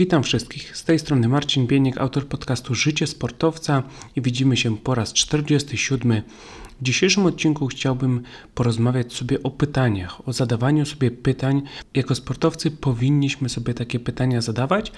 Witam wszystkich. Z tej strony Marcin Bieniek, autor podcastu Życie Sportowca i widzimy się po raz 47. W dzisiejszym odcinku chciałbym porozmawiać sobie o pytaniach, o zadawaniu sobie pytań. Jako sportowcy powinniśmy sobie takie pytania zadawać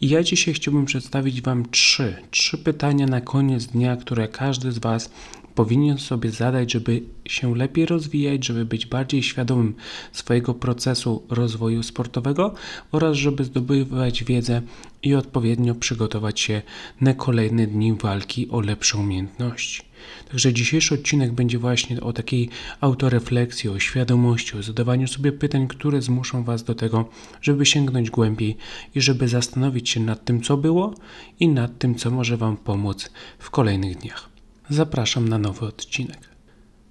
i ja dzisiaj chciałbym przedstawić Wam trzy, trzy pytania na koniec dnia, które każdy z Was powinien sobie zadać, żeby się lepiej rozwijać, żeby być bardziej świadomym swojego procesu rozwoju sportowego oraz żeby zdobywać wiedzę i odpowiednio przygotować się na kolejne dni walki o lepsze umiejętności. Także dzisiejszy odcinek będzie właśnie o takiej autorefleksji, o świadomości, o zadawaniu sobie pytań, które zmuszą Was do tego, żeby sięgnąć głębiej i żeby zastanowić się nad tym, co było i nad tym, co może Wam pomóc w kolejnych dniach. Zapraszam na nowy odcinek.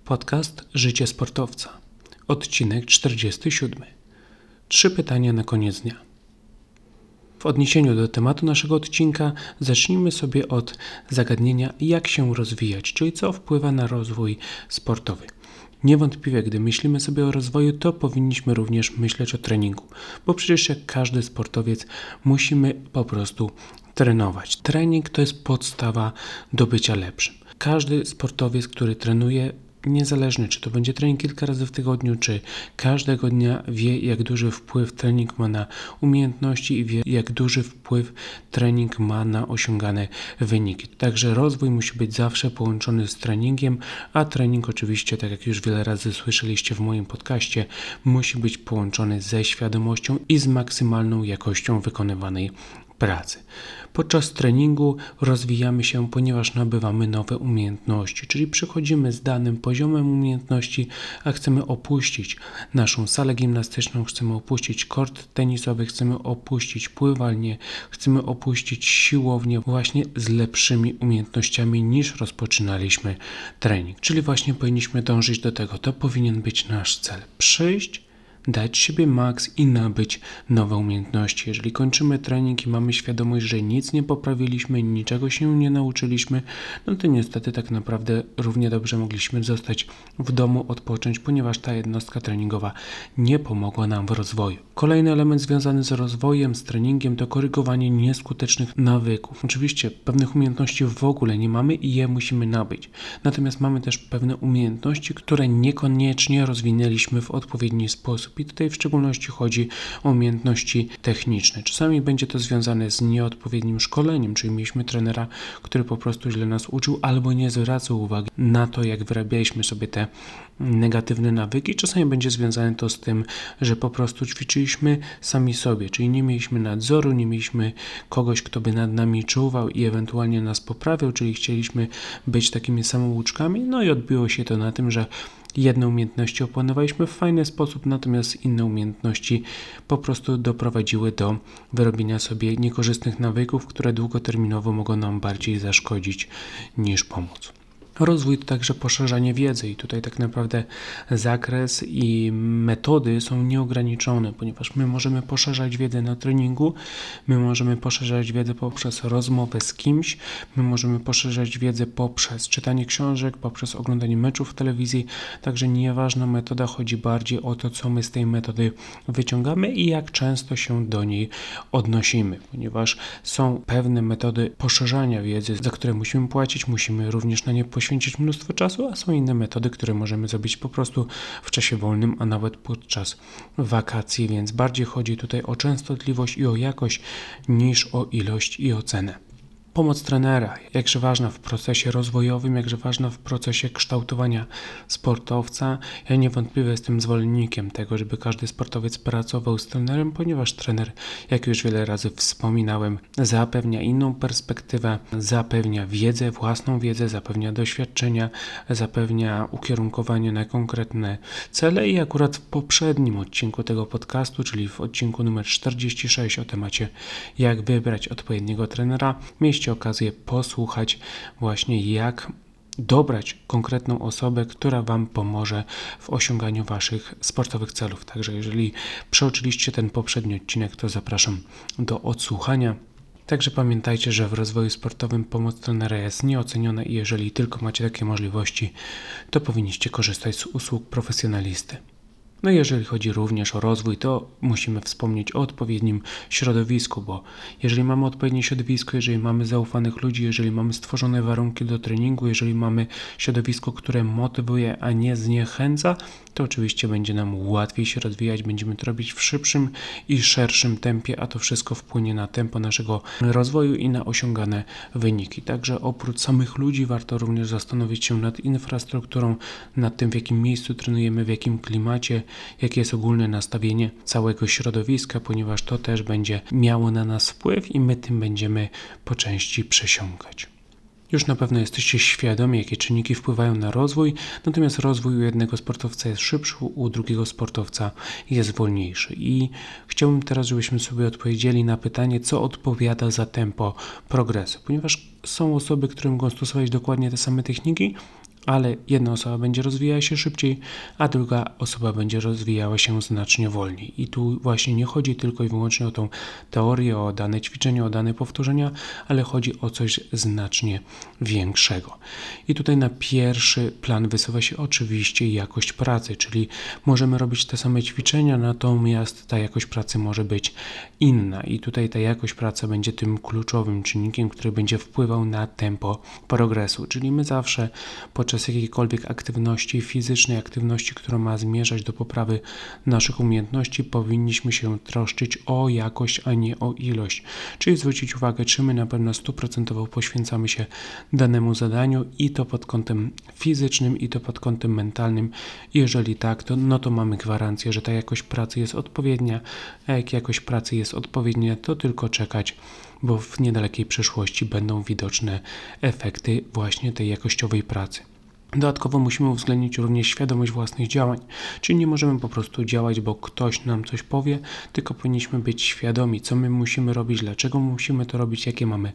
Podcast Życie Sportowca. Odcinek 47. Trzy pytania na koniec dnia. W odniesieniu do tematu naszego odcinka zacznijmy sobie od zagadnienia jak się rozwijać, czyli co wpływa na rozwój sportowy. Niewątpliwie, gdy myślimy sobie o rozwoju, to powinniśmy również myśleć o treningu, bo przecież jak każdy sportowiec musimy po prostu trenować. Trening to jest podstawa do bycia lepszym. Każdy sportowiec, który trenuje, niezależnie czy to będzie trening kilka razy w tygodniu, czy każdego dnia wie, jak duży wpływ trening ma na umiejętności i wie, jak duży wpływ trening ma na osiągane wyniki. Także rozwój musi być zawsze połączony z treningiem, a trening oczywiście, tak jak już wiele razy słyszeliście w moim podcaście, musi być połączony ze świadomością i z maksymalną jakością wykonywanej pracy. Podczas treningu rozwijamy się, ponieważ nabywamy nowe umiejętności, czyli przychodzimy z danym poziomem umiejętności, a chcemy opuścić naszą salę gimnastyczną, chcemy opuścić kort tenisowy, chcemy opuścić pływalnię, chcemy opuścić siłownię właśnie z lepszymi umiejętnościami niż rozpoczynaliśmy trening. Czyli właśnie powinniśmy dążyć do tego. To powinien być nasz cel. Przyjść dać siebie maks i nabyć nowe umiejętności. Jeżeli kończymy trening i mamy świadomość, że nic nie poprawiliśmy, niczego się nie nauczyliśmy, no to niestety tak naprawdę równie dobrze mogliśmy zostać w domu, odpocząć, ponieważ ta jednostka treningowa nie pomogła nam w rozwoju. Kolejny element związany z rozwojem, z treningiem to korygowanie nieskutecznych nawyków. Oczywiście pewnych umiejętności w ogóle nie mamy i je musimy nabyć. Natomiast mamy też pewne umiejętności, które niekoniecznie rozwinęliśmy w odpowiedni sposób i tutaj w szczególności chodzi o umiejętności techniczne. Czasami będzie to związane z nieodpowiednim szkoleniem, czyli mieliśmy trenera, który po prostu źle nas uczył albo nie zwracał uwagi na to, jak wyrabialiśmy sobie te negatywne nawyki. Czasami będzie związane to z tym, że po prostu ćwiczyliśmy sami sobie, czyli nie mieliśmy nadzoru, nie mieliśmy kogoś, kto by nad nami czuwał i ewentualnie nas poprawiał, czyli chcieliśmy być takimi samouczkami. No i odbiło się to na tym, że Jedne umiejętności opłynowaliśmy w fajny sposób, natomiast inne umiejętności po prostu doprowadziły do wyrobienia sobie niekorzystnych nawyków, które długoterminowo mogą nam bardziej zaszkodzić niż pomóc. Rozwój to także poszerzanie wiedzy i tutaj tak naprawdę zakres i metody są nieograniczone, ponieważ my możemy poszerzać wiedzę na treningu, my możemy poszerzać wiedzę poprzez rozmowę z kimś, my możemy poszerzać wiedzę poprzez czytanie książek, poprzez oglądanie meczów w telewizji, także nieważna metoda, chodzi bardziej o to, co my z tej metody wyciągamy i jak często się do niej odnosimy, ponieważ są pewne metody poszerzania wiedzy, za które musimy płacić, musimy również na nie poświęcić poświęcić mnóstwo czasu, a są inne metody, które możemy zrobić po prostu w czasie wolnym, a nawet podczas wakacji, więc bardziej chodzi tutaj o częstotliwość i o jakość niż o ilość i o cenę. Pomoc trenera, jakże ważna w procesie rozwojowym, jakże ważna w procesie kształtowania sportowca. Ja niewątpliwie jestem zwolennikiem tego, żeby każdy sportowiec pracował z trenerem, ponieważ trener, jak już wiele razy wspominałem, zapewnia inną perspektywę, zapewnia wiedzę, własną wiedzę, zapewnia doświadczenia, zapewnia ukierunkowanie na konkretne cele i akurat w poprzednim odcinku tego podcastu, czyli w odcinku numer 46 o temacie jak wybrać odpowiedniego trenera, mieści mieliście okazję posłuchać właśnie jak dobrać konkretną osobę, która Wam pomoże w osiąganiu Waszych sportowych celów. Także jeżeli przeoczyliście ten poprzedni odcinek, to zapraszam do odsłuchania. Także pamiętajcie, że w rozwoju sportowym pomoc trenera jest nieoceniona i jeżeli tylko macie takie możliwości, to powinniście korzystać z usług profesjonalisty. No jeżeli chodzi również o rozwój, to musimy wspomnieć o odpowiednim środowisku, bo jeżeli mamy odpowiednie środowisko, jeżeli mamy zaufanych ludzi, jeżeli mamy stworzone warunki do treningu, jeżeli mamy środowisko, które motywuje, a nie zniechęca, to oczywiście będzie nam łatwiej się rozwijać, będziemy to robić w szybszym i szerszym tempie, a to wszystko wpłynie na tempo naszego rozwoju i na osiągane wyniki. Także oprócz samych ludzi warto również zastanowić się nad infrastrukturą, nad tym w jakim miejscu trenujemy, w jakim klimacie, jakie jest ogólne nastawienie całego środowiska, ponieważ to też będzie miało na nas wpływ i my tym będziemy po części przesiąkać. Już na pewno jesteście świadomi, jakie czynniki wpływają na rozwój, natomiast rozwój u jednego sportowca jest szybszy, u drugiego sportowca jest wolniejszy. I chciałbym teraz, żebyśmy sobie odpowiedzieli na pytanie, co odpowiada za tempo progresu, ponieważ są osoby, które mogą stosować dokładnie te same techniki, ale jedna osoba będzie rozwijała się szybciej, a druga osoba będzie rozwijała się znacznie wolniej. I tu właśnie nie chodzi tylko i wyłącznie o tą teorię, o dane ćwiczenia, o dane powtórzenia, ale chodzi o coś znacznie większego. I tutaj na pierwszy plan wysuwa się oczywiście jakość pracy, czyli możemy robić te same ćwiczenia, natomiast ta jakość pracy może być inna. I tutaj ta jakość pracy będzie tym kluczowym czynnikiem, który będzie wpływał na tempo progresu. Czyli my zawsze podczas podczas jakiejkolwiek aktywności fizycznej, aktywności, która ma zmierzać do poprawy naszych umiejętności, powinniśmy się troszczyć o jakość, a nie o ilość. Czyli zwrócić uwagę, czy my na pewno stuprocentowo poświęcamy się danemu zadaniu i to pod kątem fizycznym, i to pod kątem mentalnym. Jeżeli tak, to, no to mamy gwarancję, że ta jakość pracy jest odpowiednia, a jak jakość pracy jest odpowiednia, to tylko czekać bo w niedalekiej przyszłości będą widoczne efekty właśnie tej jakościowej pracy. Dodatkowo musimy uwzględnić również świadomość własnych działań, czyli nie możemy po prostu działać, bo ktoś nam coś powie, tylko powinniśmy być świadomi, co my musimy robić, dlaczego musimy to robić, jakie mamy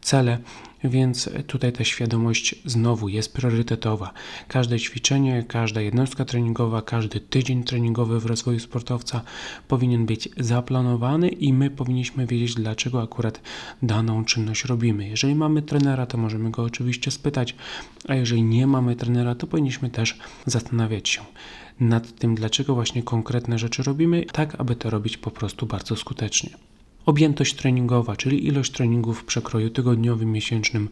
cele, więc tutaj ta świadomość znowu jest priorytetowa. Każde ćwiczenie, każda jednostka treningowa, każdy tydzień treningowy w rozwoju sportowca powinien być zaplanowany i my powinniśmy wiedzieć, dlaczego akurat daną czynność robimy. Jeżeli mamy trenera, to możemy go oczywiście spytać, a jeżeli nie mamy trenera, to powinniśmy też zastanawiać się nad tym, dlaczego właśnie konkretne rzeczy robimy, tak aby to robić po prostu bardzo skutecznie. Objętość treningowa, czyli ilość treningów w przekroju tygodniowym, miesięcznym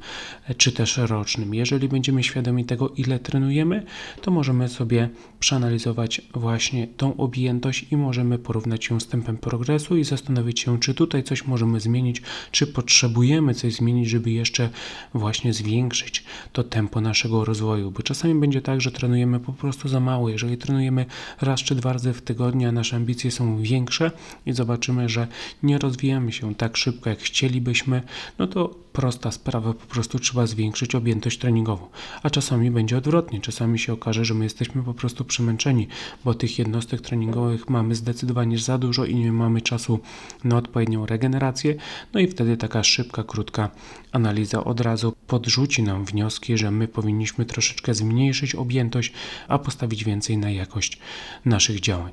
e, czy też rocznym. Jeżeli będziemy świadomi tego, ile trenujemy, to możemy sobie przeanalizować właśnie tą objętość i możemy porównać ją z tempem progresu i zastanowić się, czy tutaj coś możemy zmienić, czy potrzebujemy coś zmienić, żeby jeszcze właśnie zwiększyć to tempo naszego rozwoju. Bo czasami będzie tak, że trenujemy po prostu za mało. Jeżeli trenujemy raz czy dwa razy w tygodniu, a nasze ambicje są większe i zobaczymy, że nie rozwijamy rozwijamy się tak szybko, jak chcielibyśmy, no to prosta sprawa, po prostu trzeba zwiększyć objętość treningową. A czasami będzie odwrotnie, czasami się okaże, że my jesteśmy po prostu przemęczeni, bo tych jednostek treningowych mamy zdecydowanie za dużo i nie mamy czasu na odpowiednią regenerację, no i wtedy taka szybka, krótka analiza od razu podrzuci nam wnioski, że my powinniśmy troszeczkę zmniejszyć objętość, a postawić więcej na jakość naszych działań.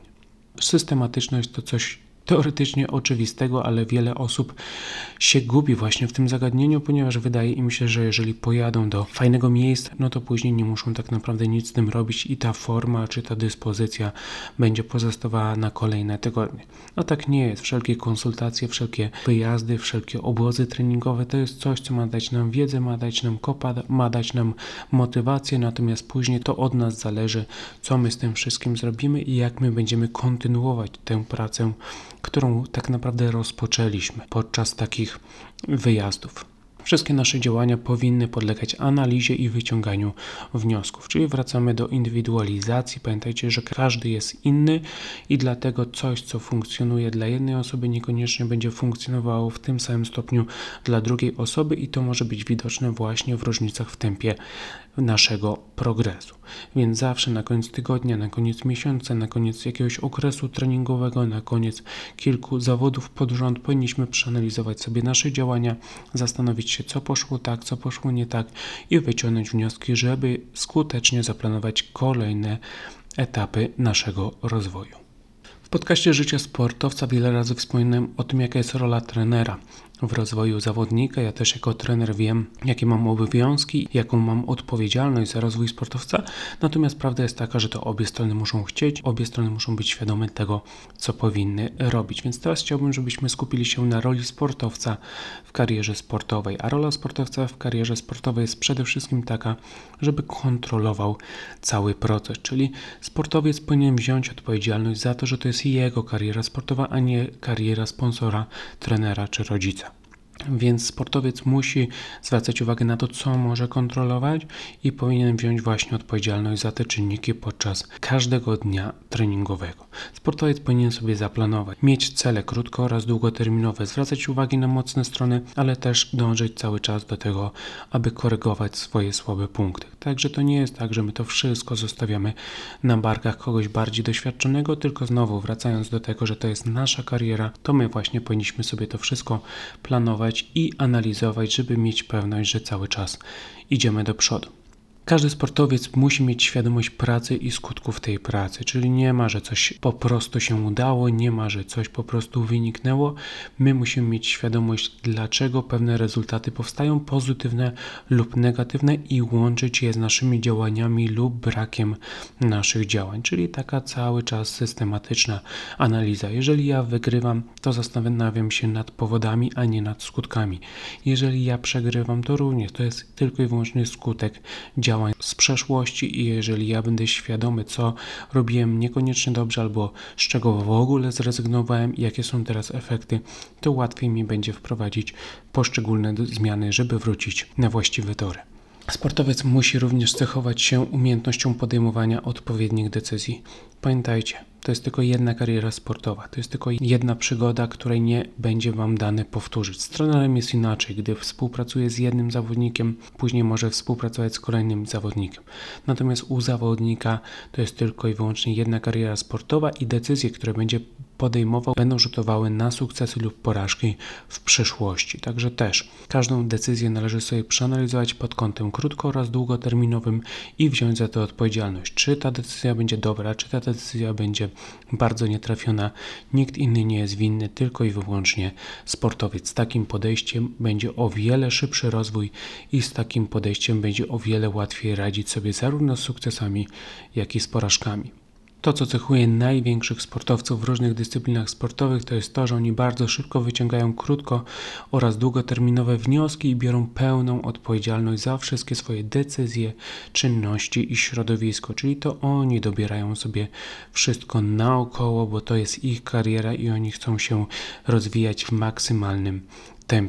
Systematyczność to coś teoretycznie oczywistego, ale wiele osób się gubi właśnie w tym zagadnieniu, ponieważ wydaje im się, że jeżeli pojadą do fajnego miejsca, no to później nie muszą tak naprawdę nic z tym robić i ta forma czy ta dyspozycja będzie pozostawała na kolejne tygodnie. No tak nie jest. Wszelkie konsultacje, wszelkie wyjazdy, wszelkie obozy treningowe to jest coś, co ma dać nam wiedzę, ma dać nam kopa, ma dać nam motywację, natomiast później to od nas zależy, co my z tym wszystkim zrobimy i jak my będziemy kontynuować tę pracę którą tak naprawdę rozpoczęliśmy podczas takich wyjazdów. Wszystkie nasze działania powinny podlegać analizie i wyciąganiu wniosków, czyli wracamy do indywidualizacji. Pamiętajcie, że każdy jest inny i dlatego coś, co funkcjonuje dla jednej osoby, niekoniecznie będzie funkcjonowało w tym samym stopniu dla drugiej osoby, i to może być widoczne właśnie w różnicach w tempie naszego progresu. Więc zawsze na koniec tygodnia, na koniec miesiąca, na koniec jakiegoś okresu treningowego, na koniec kilku zawodów pod rząd powinniśmy przeanalizować sobie nasze działania, zastanowić się, co poszło tak, co poszło nie tak i wyciągnąć wnioski, żeby skutecznie zaplanować kolejne etapy naszego rozwoju. W podcaście Życie Sportowca wiele razy wspominałem o tym, jaka jest rola trenera w rozwoju zawodnika. Ja też jako trener wiem, jakie mam obowiązki, jaką mam odpowiedzialność za rozwój sportowca. Natomiast prawda jest taka, że to obie strony muszą chcieć, obie strony muszą być świadome tego, co powinny robić. Więc teraz chciałbym, żebyśmy skupili się na roli sportowca w karierze sportowej. A rola sportowca w karierze sportowej jest przede wszystkim taka, żeby kontrolował cały proces, czyli sportowiec powinien wziąć odpowiedzialność za to, że to jest jego kariera sportowa, a nie kariera sponsora, trenera czy rodzica. Więc sportowiec musi zwracać uwagę na to, co może kontrolować i powinien wziąć właśnie odpowiedzialność za te czynniki podczas każdego dnia treningowego. Sportowiec powinien sobie zaplanować, mieć cele krótko oraz długoterminowe, zwracać uwagę na mocne strony, ale też dążyć cały czas do tego, aby korygować swoje słabe punkty. Także to nie jest tak, że my to wszystko zostawiamy na barkach kogoś bardziej doświadczonego, tylko znowu wracając do tego, że to jest nasza kariera, to my właśnie powinniśmy sobie to wszystko planować i analizować, żeby mieć pewność, że cały czas idziemy do przodu. Każdy sportowiec musi mieć świadomość pracy i skutków tej pracy, czyli nie ma, że coś po prostu się udało, nie ma, że coś po prostu wyniknęło. My musimy mieć świadomość, dlaczego pewne rezultaty powstają, pozytywne lub negatywne, i łączyć je z naszymi działaniami lub brakiem naszych działań, czyli taka cały czas systematyczna analiza. Jeżeli ja wygrywam, to zastanawiam się nad powodami, a nie nad skutkami. Jeżeli ja przegrywam, to również to jest tylko i wyłącznie skutek działań działań z przeszłości i jeżeli ja będę świadomy, co robiłem niekoniecznie dobrze albo z czego w ogóle zrezygnowałem jakie są teraz efekty, to łatwiej mi będzie wprowadzić poszczególne zmiany, żeby wrócić na właściwe tory. Sportowiec musi również cechować się umiejętnością podejmowania odpowiednich decyzji. Pamiętajcie, to jest tylko jedna kariera sportowa, to jest tylko jedna przygoda, której nie będzie Wam dane powtórzyć. Z trenerem jest inaczej, gdy współpracuje z jednym zawodnikiem, później może współpracować z kolejnym zawodnikiem. Natomiast u zawodnika to jest tylko i wyłącznie jedna kariera sportowa i decyzje, które będzie podejmował, będą rzutowały na sukcesy lub porażki w przyszłości. Także też każdą decyzję należy sobie przeanalizować pod kątem krótko oraz długoterminowym i wziąć za to odpowiedzialność. Czy ta decyzja będzie dobra, czy ta decyzja będzie bardzo nietrafiona. Nikt inny nie jest winny, tylko i wyłącznie sportowiec. Z takim podejściem będzie o wiele szybszy rozwój i z takim podejściem będzie o wiele łatwiej radzić sobie zarówno z sukcesami, jak i z porażkami. To, co cechuje największych sportowców w różnych dyscyplinach sportowych, to jest to, że oni bardzo szybko wyciągają krótko oraz długoterminowe wnioski i biorą pełną odpowiedzialność za wszystkie swoje decyzje, czynności i środowisko, czyli to oni dobierają sobie wszystko naokoło, bo to jest ich kariera i oni chcą się rozwijać w maksymalnym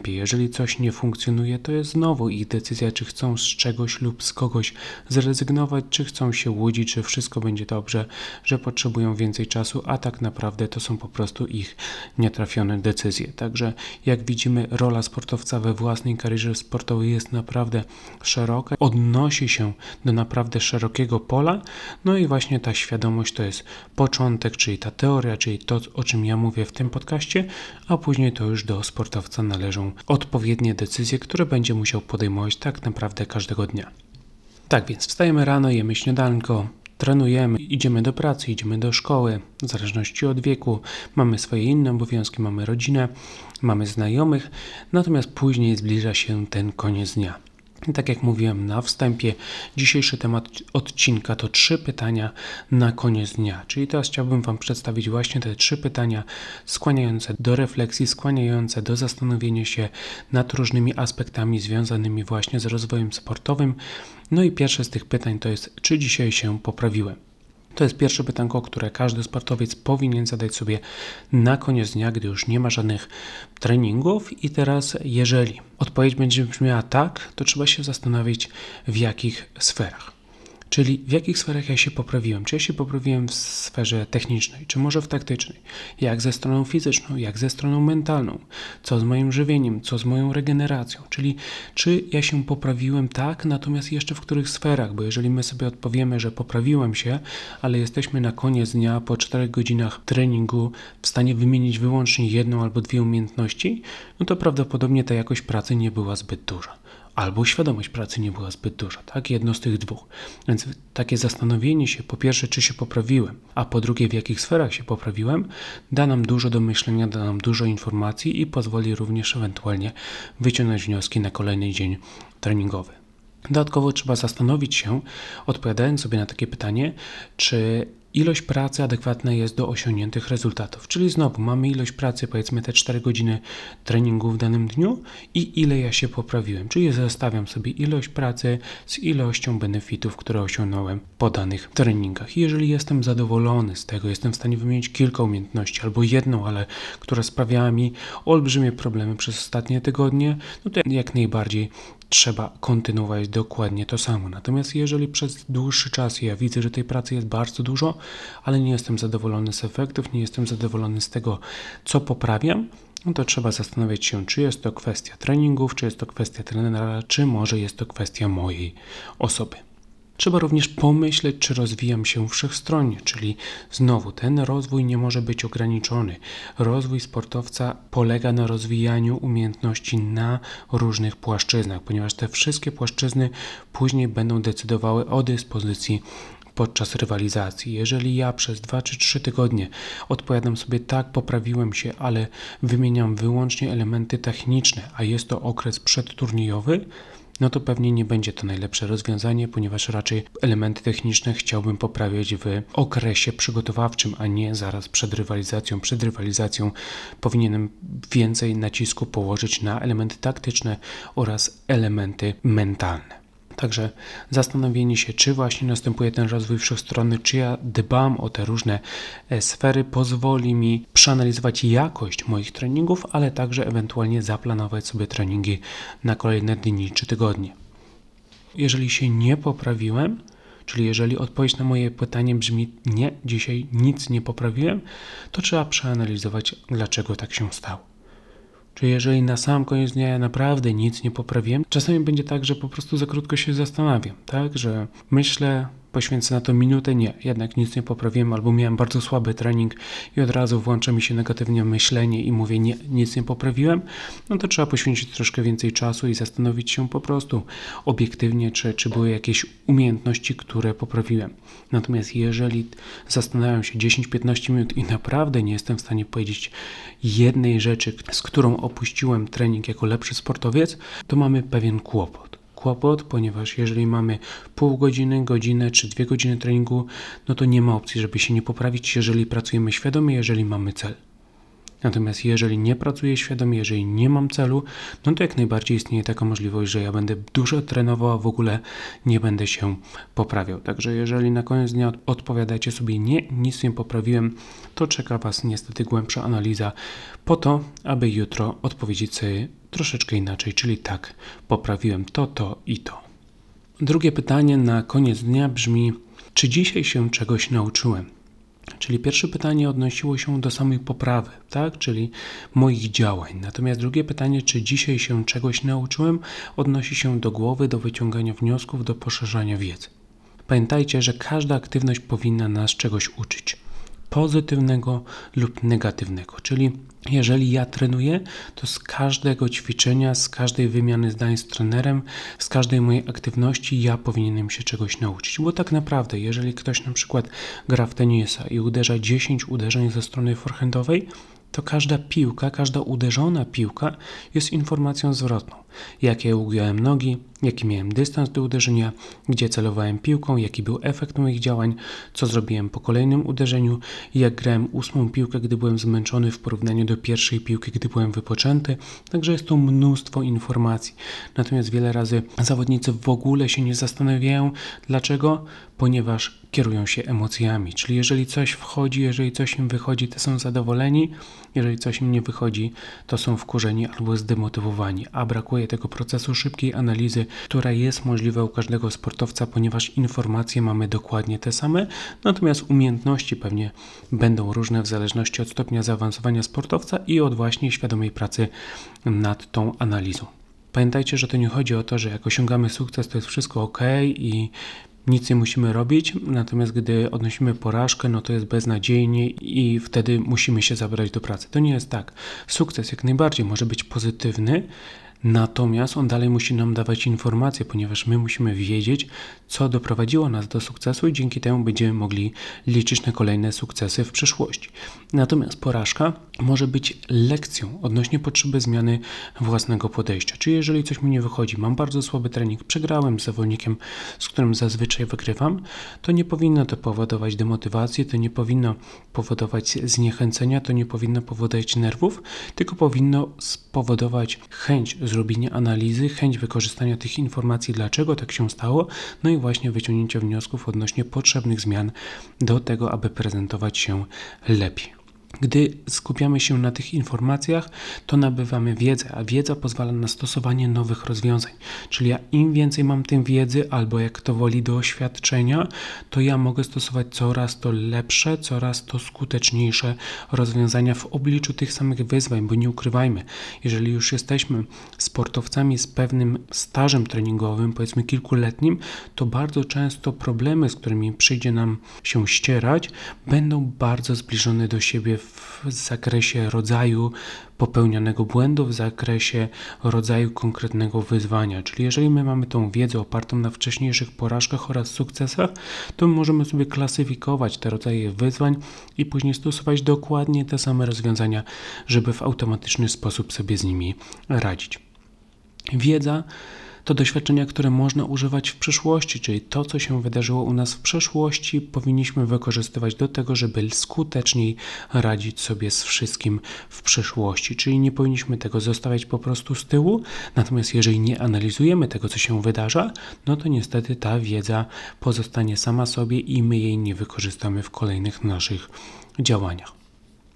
Jeżeli coś nie funkcjonuje, to jest znowu ich decyzja, czy chcą z czegoś lub z kogoś zrezygnować, czy chcą się łudzić, że wszystko będzie dobrze, że potrzebują więcej czasu, a tak naprawdę to są po prostu ich nietrafione decyzje. Także jak widzimy, rola sportowca we własnej karierze sportowej jest naprawdę szeroka, odnosi się do naprawdę szerokiego pola, no i właśnie ta świadomość to jest początek, czyli ta teoria, czyli to, o czym ja mówię w tym podcaście, a później to już do sportowca należy należą odpowiednie decyzje, które będzie musiał podejmować tak naprawdę każdego dnia. Tak więc wstajemy rano, jemy śniadanko, trenujemy, idziemy do pracy, idziemy do szkoły, w zależności od wieku, mamy swoje inne obowiązki, mamy rodzinę, mamy znajomych, natomiast później zbliża się ten koniec dnia. Tak jak mówiłem na wstępie, dzisiejszy temat odcinka to trzy pytania na koniec dnia. Czyli teraz chciałbym Wam przedstawić właśnie te trzy pytania skłaniające do refleksji, skłaniające do zastanowienia się nad różnymi aspektami związanymi właśnie z rozwojem sportowym. No i pierwsze z tych pytań to jest, czy dzisiaj się poprawiłem? To jest pierwsze pytanko, które każdy sportowiec powinien zadać sobie na koniec dnia, gdy już nie ma żadnych treningów. I teraz, jeżeli odpowiedź będzie brzmiała tak, to trzeba się zastanowić, w jakich sferach. Czyli w jakich sferach ja się poprawiłem? Czy ja się poprawiłem w sferze technicznej, czy może w taktycznej? Jak ze stroną fizyczną, jak ze stroną mentalną? Co z moim żywieniem, co z moją regeneracją? Czyli czy ja się poprawiłem tak, natomiast jeszcze w których sferach? Bo jeżeli my sobie odpowiemy, że poprawiłem się, ale jesteśmy na koniec dnia po 4 godzinach treningu w stanie wymienić wyłącznie jedną albo dwie umiejętności, no to prawdopodobnie ta jakość pracy nie była zbyt duża. Albo świadomość pracy nie była zbyt duża, tak? Jedno z tych dwóch. Więc takie zastanowienie się, po pierwsze, czy się poprawiłem, a po drugie, w jakich sferach się poprawiłem, da nam dużo do myślenia, da nam dużo informacji i pozwoli również ewentualnie wyciągnąć wnioski na kolejny dzień treningowy. Dodatkowo trzeba zastanowić się, odpowiadając sobie na takie pytanie, czy ilość pracy adekwatna jest do osiągniętych rezultatów. Czyli znowu mamy ilość pracy, powiedzmy te 4 godziny treningu w danym dniu i ile ja się poprawiłem. Czyli zestawiam sobie ilość pracy z ilością benefitów, które osiągnąłem po danych treningach. Jeżeli jestem zadowolony z tego, jestem w stanie wymienić kilka umiejętności albo jedną, ale która sprawiała mi olbrzymie problemy przez ostatnie tygodnie, no to jak najbardziej trzeba kontynuować dokładnie to samo. Natomiast jeżeli przez dłuższy czas ja widzę, że tej pracy jest bardzo dużo, ale nie jestem zadowolony z efektów, nie jestem zadowolony z tego, co poprawiam, no to trzeba zastanowić się, czy jest to kwestia treningów, czy jest to kwestia trenera, czy może jest to kwestia mojej osoby. Trzeba również pomyśleć, czy rozwijam się wszechstronnie, czyli znowu ten rozwój nie może być ograniczony. Rozwój sportowca polega na rozwijaniu umiejętności na różnych płaszczyznach, ponieważ te wszystkie płaszczyzny później będą decydowały o dyspozycji podczas rywalizacji. Jeżeli ja przez 2 czy 3 tygodnie odpowiadam sobie tak, poprawiłem się, ale wymieniam wyłącznie elementy techniczne, a jest to okres przedturniejowy, no to pewnie nie będzie to najlepsze rozwiązanie, ponieważ raczej elementy techniczne chciałbym poprawiać w okresie przygotowawczym, a nie zaraz przed rywalizacją. Przed rywalizacją powinienem więcej nacisku położyć na elementy taktyczne oraz elementy mentalne. Także zastanowienie się, czy właśnie następuje ten rozwój wszechstronny, czy ja dbam o te różne e, sfery, pozwoli mi przeanalizować jakość moich treningów, ale także ewentualnie zaplanować sobie treningi na kolejne dni czy tygodnie. Jeżeli się nie poprawiłem, czyli jeżeli odpowiedź na moje pytanie brzmi nie, dzisiaj nic nie poprawiłem, to trzeba przeanalizować, dlaczego tak się stało. Czy jeżeli na sam koniec dnia ja naprawdę nic nie poprawiłem, czasami będzie tak, że po prostu za krótko się zastanawiam, tak, że myślę, poświęcę na to minutę, nie, jednak nic nie poprawiłem, albo miałem bardzo słaby trening i od razu włącza mi się negatywnie myślenie i mówię, nie, nic nie poprawiłem, no to trzeba poświęcić troszkę więcej czasu i zastanowić się po prostu obiektywnie, czy, czy były jakieś umiejętności, które poprawiłem. Natomiast jeżeli zastanawiam się 10-15 minut i naprawdę nie jestem w stanie powiedzieć jednej rzeczy, z którą opuściłem trening jako lepszy sportowiec, to mamy pewien kłopot kłopot, ponieważ jeżeli mamy pół godziny, godzinę czy dwie godziny treningu, no to nie ma opcji, żeby się nie poprawić, jeżeli pracujemy świadomie, jeżeli mamy cel. Natomiast jeżeli nie pracuję świadomie, jeżeli nie mam celu, no to jak najbardziej istnieje taka możliwość, że ja będę dużo trenował, a w ogóle nie będę się poprawiał. Także jeżeli na koniec dnia odpowiadacie sobie nie, nic nie poprawiłem, to czeka Was niestety głębsza analiza po to, aby jutro odpowiedzieć sobie troszeczkę inaczej, czyli tak, poprawiłem to, to i to. Drugie pytanie na koniec dnia brzmi, czy dzisiaj się czegoś nauczyłem? Czyli pierwsze pytanie odnosiło się do samej poprawy, tak? czyli moich działań. Natomiast drugie pytanie, czy dzisiaj się czegoś nauczyłem, odnosi się do głowy, do wyciągania wniosków, do poszerzania wiedzy. Pamiętajcie, że każda aktywność powinna nas czegoś uczyć pozytywnego lub negatywnego. Czyli jeżeli ja trenuję, to z każdego ćwiczenia, z każdej wymiany zdań z trenerem, z każdej mojej aktywności ja powinienem się czegoś nauczyć. Bo tak naprawdę, jeżeli ktoś na przykład gra w tenisa i uderza 10 uderzeń ze strony forehandowej, to każda piłka, każda uderzona piłka jest informacją zwrotną. Jakie ugiąłem nogi, jaki miałem dystans do uderzenia, gdzie celowałem piłką, jaki był efekt moich działań, co zrobiłem po kolejnym uderzeniu, jak grałem ósmą piłkę, gdy byłem zmęczony w porównaniu do pierwszej piłki, gdy byłem wypoczęty. Także jest to mnóstwo informacji. Natomiast wiele razy zawodnicy w ogóle się nie zastanawiają, dlaczego, ponieważ kierują się emocjami. Czyli jeżeli coś wchodzi, jeżeli coś im wychodzi, to są zadowoleni, jeżeli coś im nie wychodzi, to są wkurzeni albo zdemotywowani, a brakuje tego procesu szybkiej analizy, która jest możliwa u każdego sportowca, ponieważ informacje mamy dokładnie te same, natomiast umiejętności pewnie będą różne w zależności od stopnia zaawansowania sportowca i od właśnie świadomej pracy nad tą analizą. Pamiętajcie, że to nie chodzi o to, że jak osiągamy sukces, to jest wszystko ok i nic nie musimy robić, natomiast gdy odnosimy porażkę, no to jest beznadziejnie i wtedy musimy się zabrać do pracy. To nie jest tak. Sukces jak najbardziej może być pozytywny, Natomiast on dalej musi nam dawać informacje, ponieważ my musimy wiedzieć, co doprowadziło nas do sukcesu i dzięki temu będziemy mogli liczyć na kolejne sukcesy w przyszłości. Natomiast porażka może być lekcją odnośnie potrzeby zmiany własnego podejścia. Czyli jeżeli coś mi nie wychodzi, mam bardzo słaby trening, przegrałem z zawodnikiem, z którym zazwyczaj wygrywam, to nie powinno to powodować demotywacji, to nie powinno powodować zniechęcenia, to nie powinno powodować nerwów, tylko powinno spowodować chęć zrobienia analizy, chęć wykorzystania tych informacji, dlaczego tak się stało, no i właśnie wyciągnięcia wniosków odnośnie potrzebnych zmian do tego, aby prezentować się lepiej. Gdy skupiamy się na tych informacjach, to nabywamy wiedzę, a wiedza pozwala na stosowanie nowych rozwiązań. Czyli ja im więcej mam tym wiedzy, albo jak to woli doświadczenia, to ja mogę stosować coraz to lepsze, coraz to skuteczniejsze rozwiązania w obliczu tych samych wyzwań, bo nie ukrywajmy, jeżeli już jesteśmy sportowcami z pewnym stażem treningowym, powiedzmy kilkuletnim, to bardzo często problemy, z którymi przyjdzie nam się ścierać, będą bardzo zbliżone do siebie w zakresie rodzaju popełnianego błędu, w zakresie rodzaju konkretnego wyzwania. Czyli jeżeli my mamy tą wiedzę opartą na wcześniejszych porażkach oraz sukcesach, to możemy sobie klasyfikować te rodzaje wyzwań i później stosować dokładnie te same rozwiązania, żeby w automatyczny sposób sobie z nimi radzić. Wiedza to doświadczenia, które można używać w przyszłości, czyli to, co się wydarzyło u nas w przeszłości, powinniśmy wykorzystywać do tego, żeby skuteczniej radzić sobie z wszystkim w przyszłości. Czyli nie powinniśmy tego zostawiać po prostu z tyłu, natomiast jeżeli nie analizujemy tego, co się wydarza, no to niestety ta wiedza pozostanie sama sobie i my jej nie wykorzystamy w kolejnych naszych działaniach.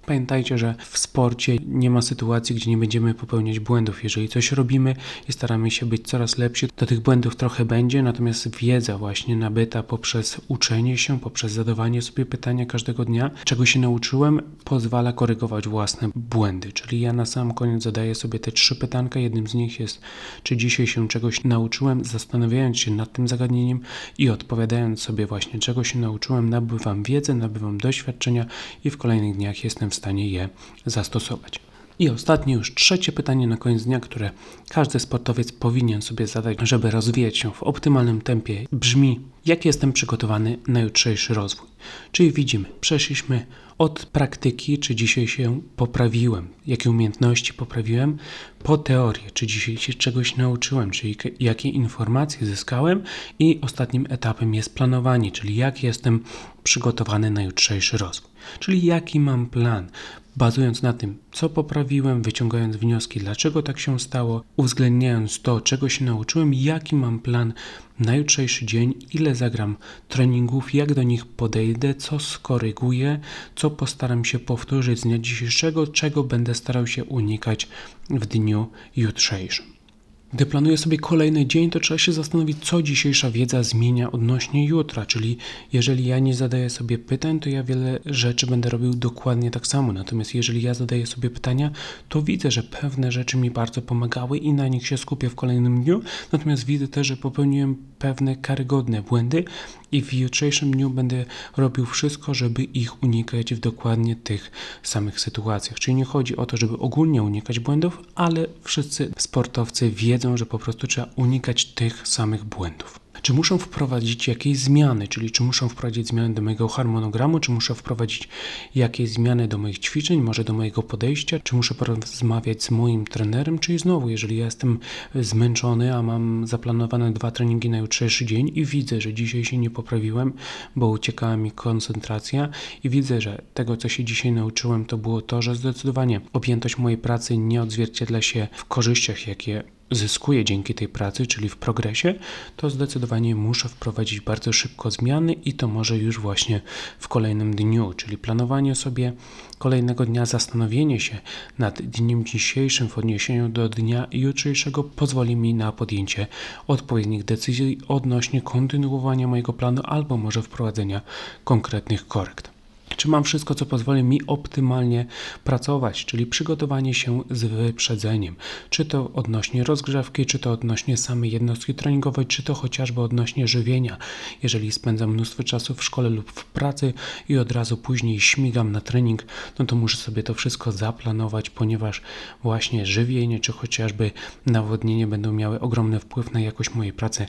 Pamiętajcie, że w sporcie nie ma sytuacji, gdzie nie będziemy popełniać błędów. Jeżeli coś robimy i staramy się być coraz lepsi, to tych błędów trochę będzie, natomiast wiedza właśnie nabyta poprzez uczenie się, poprzez zadawanie sobie pytania każdego dnia, czego się nauczyłem, pozwala korygować własne błędy. Czyli ja na sam koniec zadaję sobie te trzy pytanka. Jednym z nich jest, czy dzisiaj się czegoś nauczyłem, zastanawiając się nad tym zagadnieniem i odpowiadając sobie właśnie, czego się nauczyłem, nabywam wiedzę, nabywam doświadczenia i w kolejnych dniach jestem w stanie je zastosować. I ostatnie, już trzecie pytanie na koniec dnia, które każdy sportowiec powinien sobie zadać, żeby rozwijać się w optymalnym tempie, brzmi: jak jestem przygotowany na jutrzejszy rozwój? Czyli widzimy, przeszliśmy od praktyki, czy dzisiaj się poprawiłem, jakie umiejętności poprawiłem, po teorię, czy dzisiaj się czegoś nauczyłem, czyli jakie informacje zyskałem, i ostatnim etapem jest planowanie, czyli jak jestem przygotowany na jutrzejszy rozwój. Czyli jaki mam plan, bazując na tym, co poprawiłem, wyciągając wnioski, dlaczego tak się stało, uwzględniając to, czego się nauczyłem, jaki mam plan na jutrzejszy dzień, ile zagram treningów, jak do nich podejdę, co skoryguję, co postaram się powtórzyć z dnia dzisiejszego, czego będę starał się unikać w dniu jutrzejszym. Gdy planuję sobie kolejny dzień, to trzeba się zastanowić, co dzisiejsza wiedza zmienia odnośnie jutra. Czyli jeżeli ja nie zadaję sobie pytań, to ja wiele rzeczy będę robił dokładnie tak samo. Natomiast jeżeli ja zadaję sobie pytania, to widzę, że pewne rzeczy mi bardzo pomagały i na nich się skupię w kolejnym dniu. Natomiast widzę też, że popełniłem pewne karygodne błędy i w jutrzejszym dniu będę robił wszystko, żeby ich unikać w dokładnie tych samych sytuacjach. Czyli nie chodzi o to, żeby ogólnie unikać błędów, ale wszyscy sportowcy wiedzą, że po prostu trzeba unikać tych samych błędów. Czy muszę wprowadzić jakieś zmiany, czyli czy muszę wprowadzić zmiany do mojego harmonogramu, czy muszę wprowadzić jakieś zmiany do moich ćwiczeń, może do mojego podejścia, czy muszę porozmawiać z moim trenerem, czyli znowu, jeżeli ja jestem zmęczony, a mam zaplanowane dwa treningi na jutrzejszy dzień i widzę, że dzisiaj się nie poprawiłem, bo uciekała mi koncentracja i widzę, że tego, co się dzisiaj nauczyłem, to było to, że zdecydowanie objętość mojej pracy nie odzwierciedla się w korzyściach, jakie zyskuję dzięki tej pracy, czyli w progresie, to zdecydowanie muszę wprowadzić bardzo szybko zmiany i to może już właśnie w kolejnym dniu, czyli planowanie sobie kolejnego dnia, zastanowienie się nad dniem dzisiejszym w odniesieniu do dnia jutrzejszego pozwoli mi na podjęcie odpowiednich decyzji odnośnie kontynuowania mojego planu albo może wprowadzenia konkretnych korekt. Czy mam wszystko, co pozwoli mi optymalnie pracować, czyli przygotowanie się z wyprzedzeniem? Czy to odnośnie rozgrzewki, czy to odnośnie samej jednostki treningowej, czy to chociażby odnośnie żywienia. Jeżeli spędzam mnóstwo czasu w szkole lub w pracy i od razu później śmigam na trening, no to muszę sobie to wszystko zaplanować, ponieważ właśnie żywienie, czy chociażby nawodnienie będą miały ogromny wpływ na jakość mojej pracy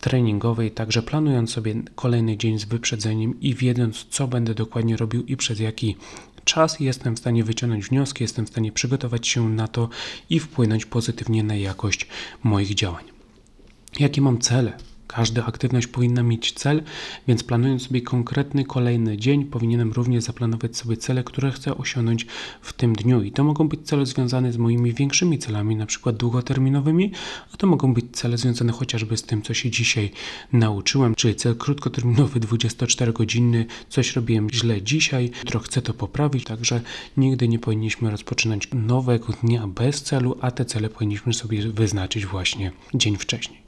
treningowej, także planując sobie kolejny dzień z wyprzedzeniem i wiedząc, co będę dokładnie robił i przez jaki czas, jestem w stanie wyciągnąć wnioski, jestem w stanie przygotować się na to i wpłynąć pozytywnie na jakość moich działań. Jakie mam cele? Każda aktywność powinna mieć cel, więc planując sobie konkretny kolejny dzień, powinienem również zaplanować sobie cele, które chcę osiągnąć w tym dniu. I to mogą być cele związane z moimi większymi celami, na przykład długoterminowymi, a to mogą być cele związane chociażby z tym, co się dzisiaj nauczyłem, czyli cel krótkoterminowy 24-godzinny, coś robiłem źle dzisiaj, jutro chcę to poprawić, także nigdy nie powinniśmy rozpoczynać nowego dnia bez celu, a te cele powinniśmy sobie wyznaczyć właśnie dzień wcześniej.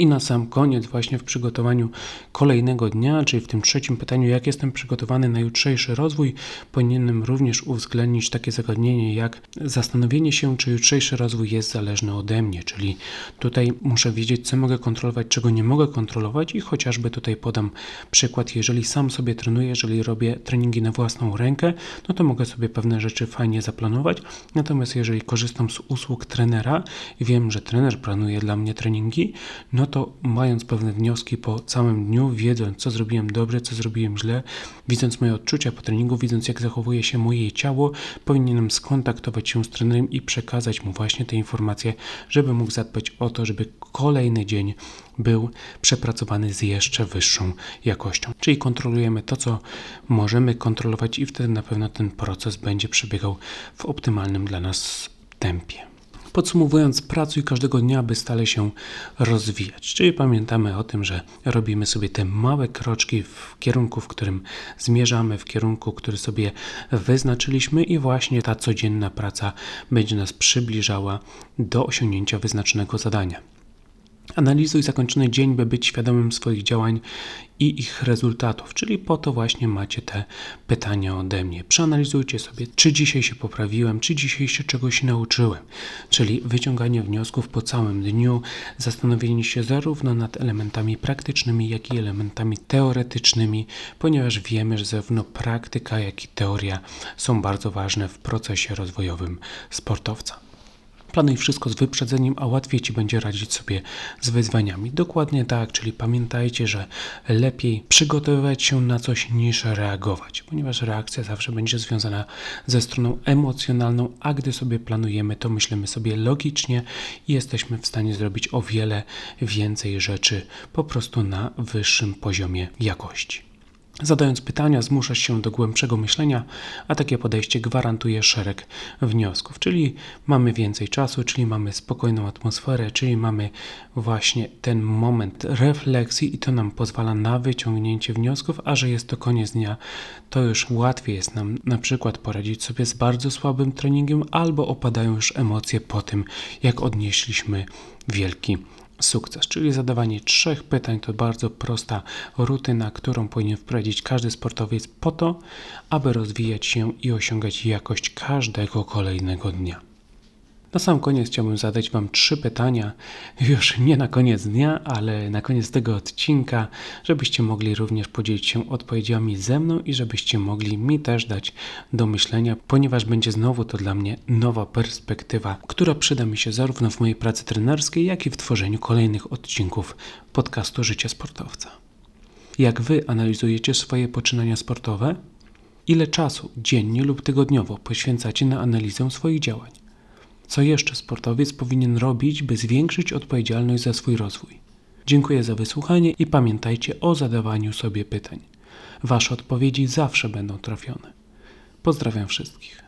I na sam koniec, właśnie w przygotowaniu kolejnego dnia, czyli w tym trzecim pytaniu, jak jestem przygotowany na jutrzejszy rozwój, powinienem również uwzględnić takie zagadnienie jak zastanowienie się, czy jutrzejszy rozwój jest zależny ode mnie, czyli tutaj muszę wiedzieć, co mogę kontrolować, czego nie mogę kontrolować i chociażby tutaj podam przykład, jeżeli sam sobie trenuję, jeżeli robię treningi na własną rękę, no to mogę sobie pewne rzeczy fajnie zaplanować, natomiast jeżeli korzystam z usług trenera i wiem, że trener planuje dla mnie treningi, no to mając pewne wnioski po całym dniu, wiedząc co zrobiłem dobrze, co zrobiłem źle, widząc moje odczucia po treningu, widząc jak zachowuje się moje ciało, powinienem skontaktować się z trenerem i przekazać mu właśnie te informacje, żeby mógł zadbać o to, żeby kolejny dzień był przepracowany z jeszcze wyższą jakością. Czyli kontrolujemy to, co możemy kontrolować i wtedy na pewno ten proces będzie przebiegał w optymalnym dla nas tempie. Podsumowując, pracuj każdego dnia, by stale się rozwijać. Czyli pamiętamy o tym, że robimy sobie te małe kroczki w kierunku, w którym zmierzamy, w kierunku, który sobie wyznaczyliśmy, i właśnie ta codzienna praca będzie nas przybliżała do osiągnięcia wyznaczonego zadania. Analizuj zakończony dzień, by być świadomym swoich działań i ich rezultatów, czyli po to właśnie macie te pytania ode mnie. Przeanalizujcie sobie, czy dzisiaj się poprawiłem, czy dzisiaj się czegoś nauczyłem, czyli wyciąganie wniosków po całym dniu, zastanowienie się zarówno nad elementami praktycznymi, jak i elementami teoretycznymi, ponieważ wiemy, że zarówno praktyka, jak i teoria są bardzo ważne w procesie rozwojowym sportowca. Planuj wszystko z wyprzedzeniem, a łatwiej Ci będzie radzić sobie z wyzwaniami. Dokładnie tak, czyli pamiętajcie, że lepiej przygotowywać się na coś niż reagować, ponieważ reakcja zawsze będzie związana ze stroną emocjonalną, a gdy sobie planujemy, to myślimy sobie logicznie i jesteśmy w stanie zrobić o wiele więcej rzeczy po prostu na wyższym poziomie jakości. Zadając pytania, zmuszasz się do głębszego myślenia, a takie podejście gwarantuje szereg wniosków. Czyli mamy więcej czasu, czyli mamy spokojną atmosferę, czyli mamy właśnie ten moment refleksji i to nam pozwala na wyciągnięcie wniosków, a że jest to koniec dnia, to już łatwiej jest nam na przykład poradzić sobie z bardzo słabym treningiem albo opadają już emocje po tym, jak odnieśliśmy wielki sukces, czyli zadawanie trzech pytań to bardzo prosta rutyna, którą powinien wprowadzić każdy sportowiec po to, aby rozwijać się i osiągać jakość każdego kolejnego dnia. Na sam koniec chciałbym zadać Wam trzy pytania, już nie na koniec dnia, ale na koniec tego odcinka, żebyście mogli również podzielić się odpowiedziami ze mną i żebyście mogli mi też dać do myślenia, ponieważ będzie znowu to dla mnie nowa perspektywa, która przyda mi się zarówno w mojej pracy trenerskiej, jak i w tworzeniu kolejnych odcinków podcastu Życie Sportowca. Jak Wy analizujecie swoje poczynania sportowe? Ile czasu dziennie lub tygodniowo poświęcacie na analizę swoich działań? Co jeszcze sportowiec powinien robić, by zwiększyć odpowiedzialność za swój rozwój? Dziękuję za wysłuchanie i pamiętajcie o zadawaniu sobie pytań. Wasze odpowiedzi zawsze będą trafione. Pozdrawiam wszystkich.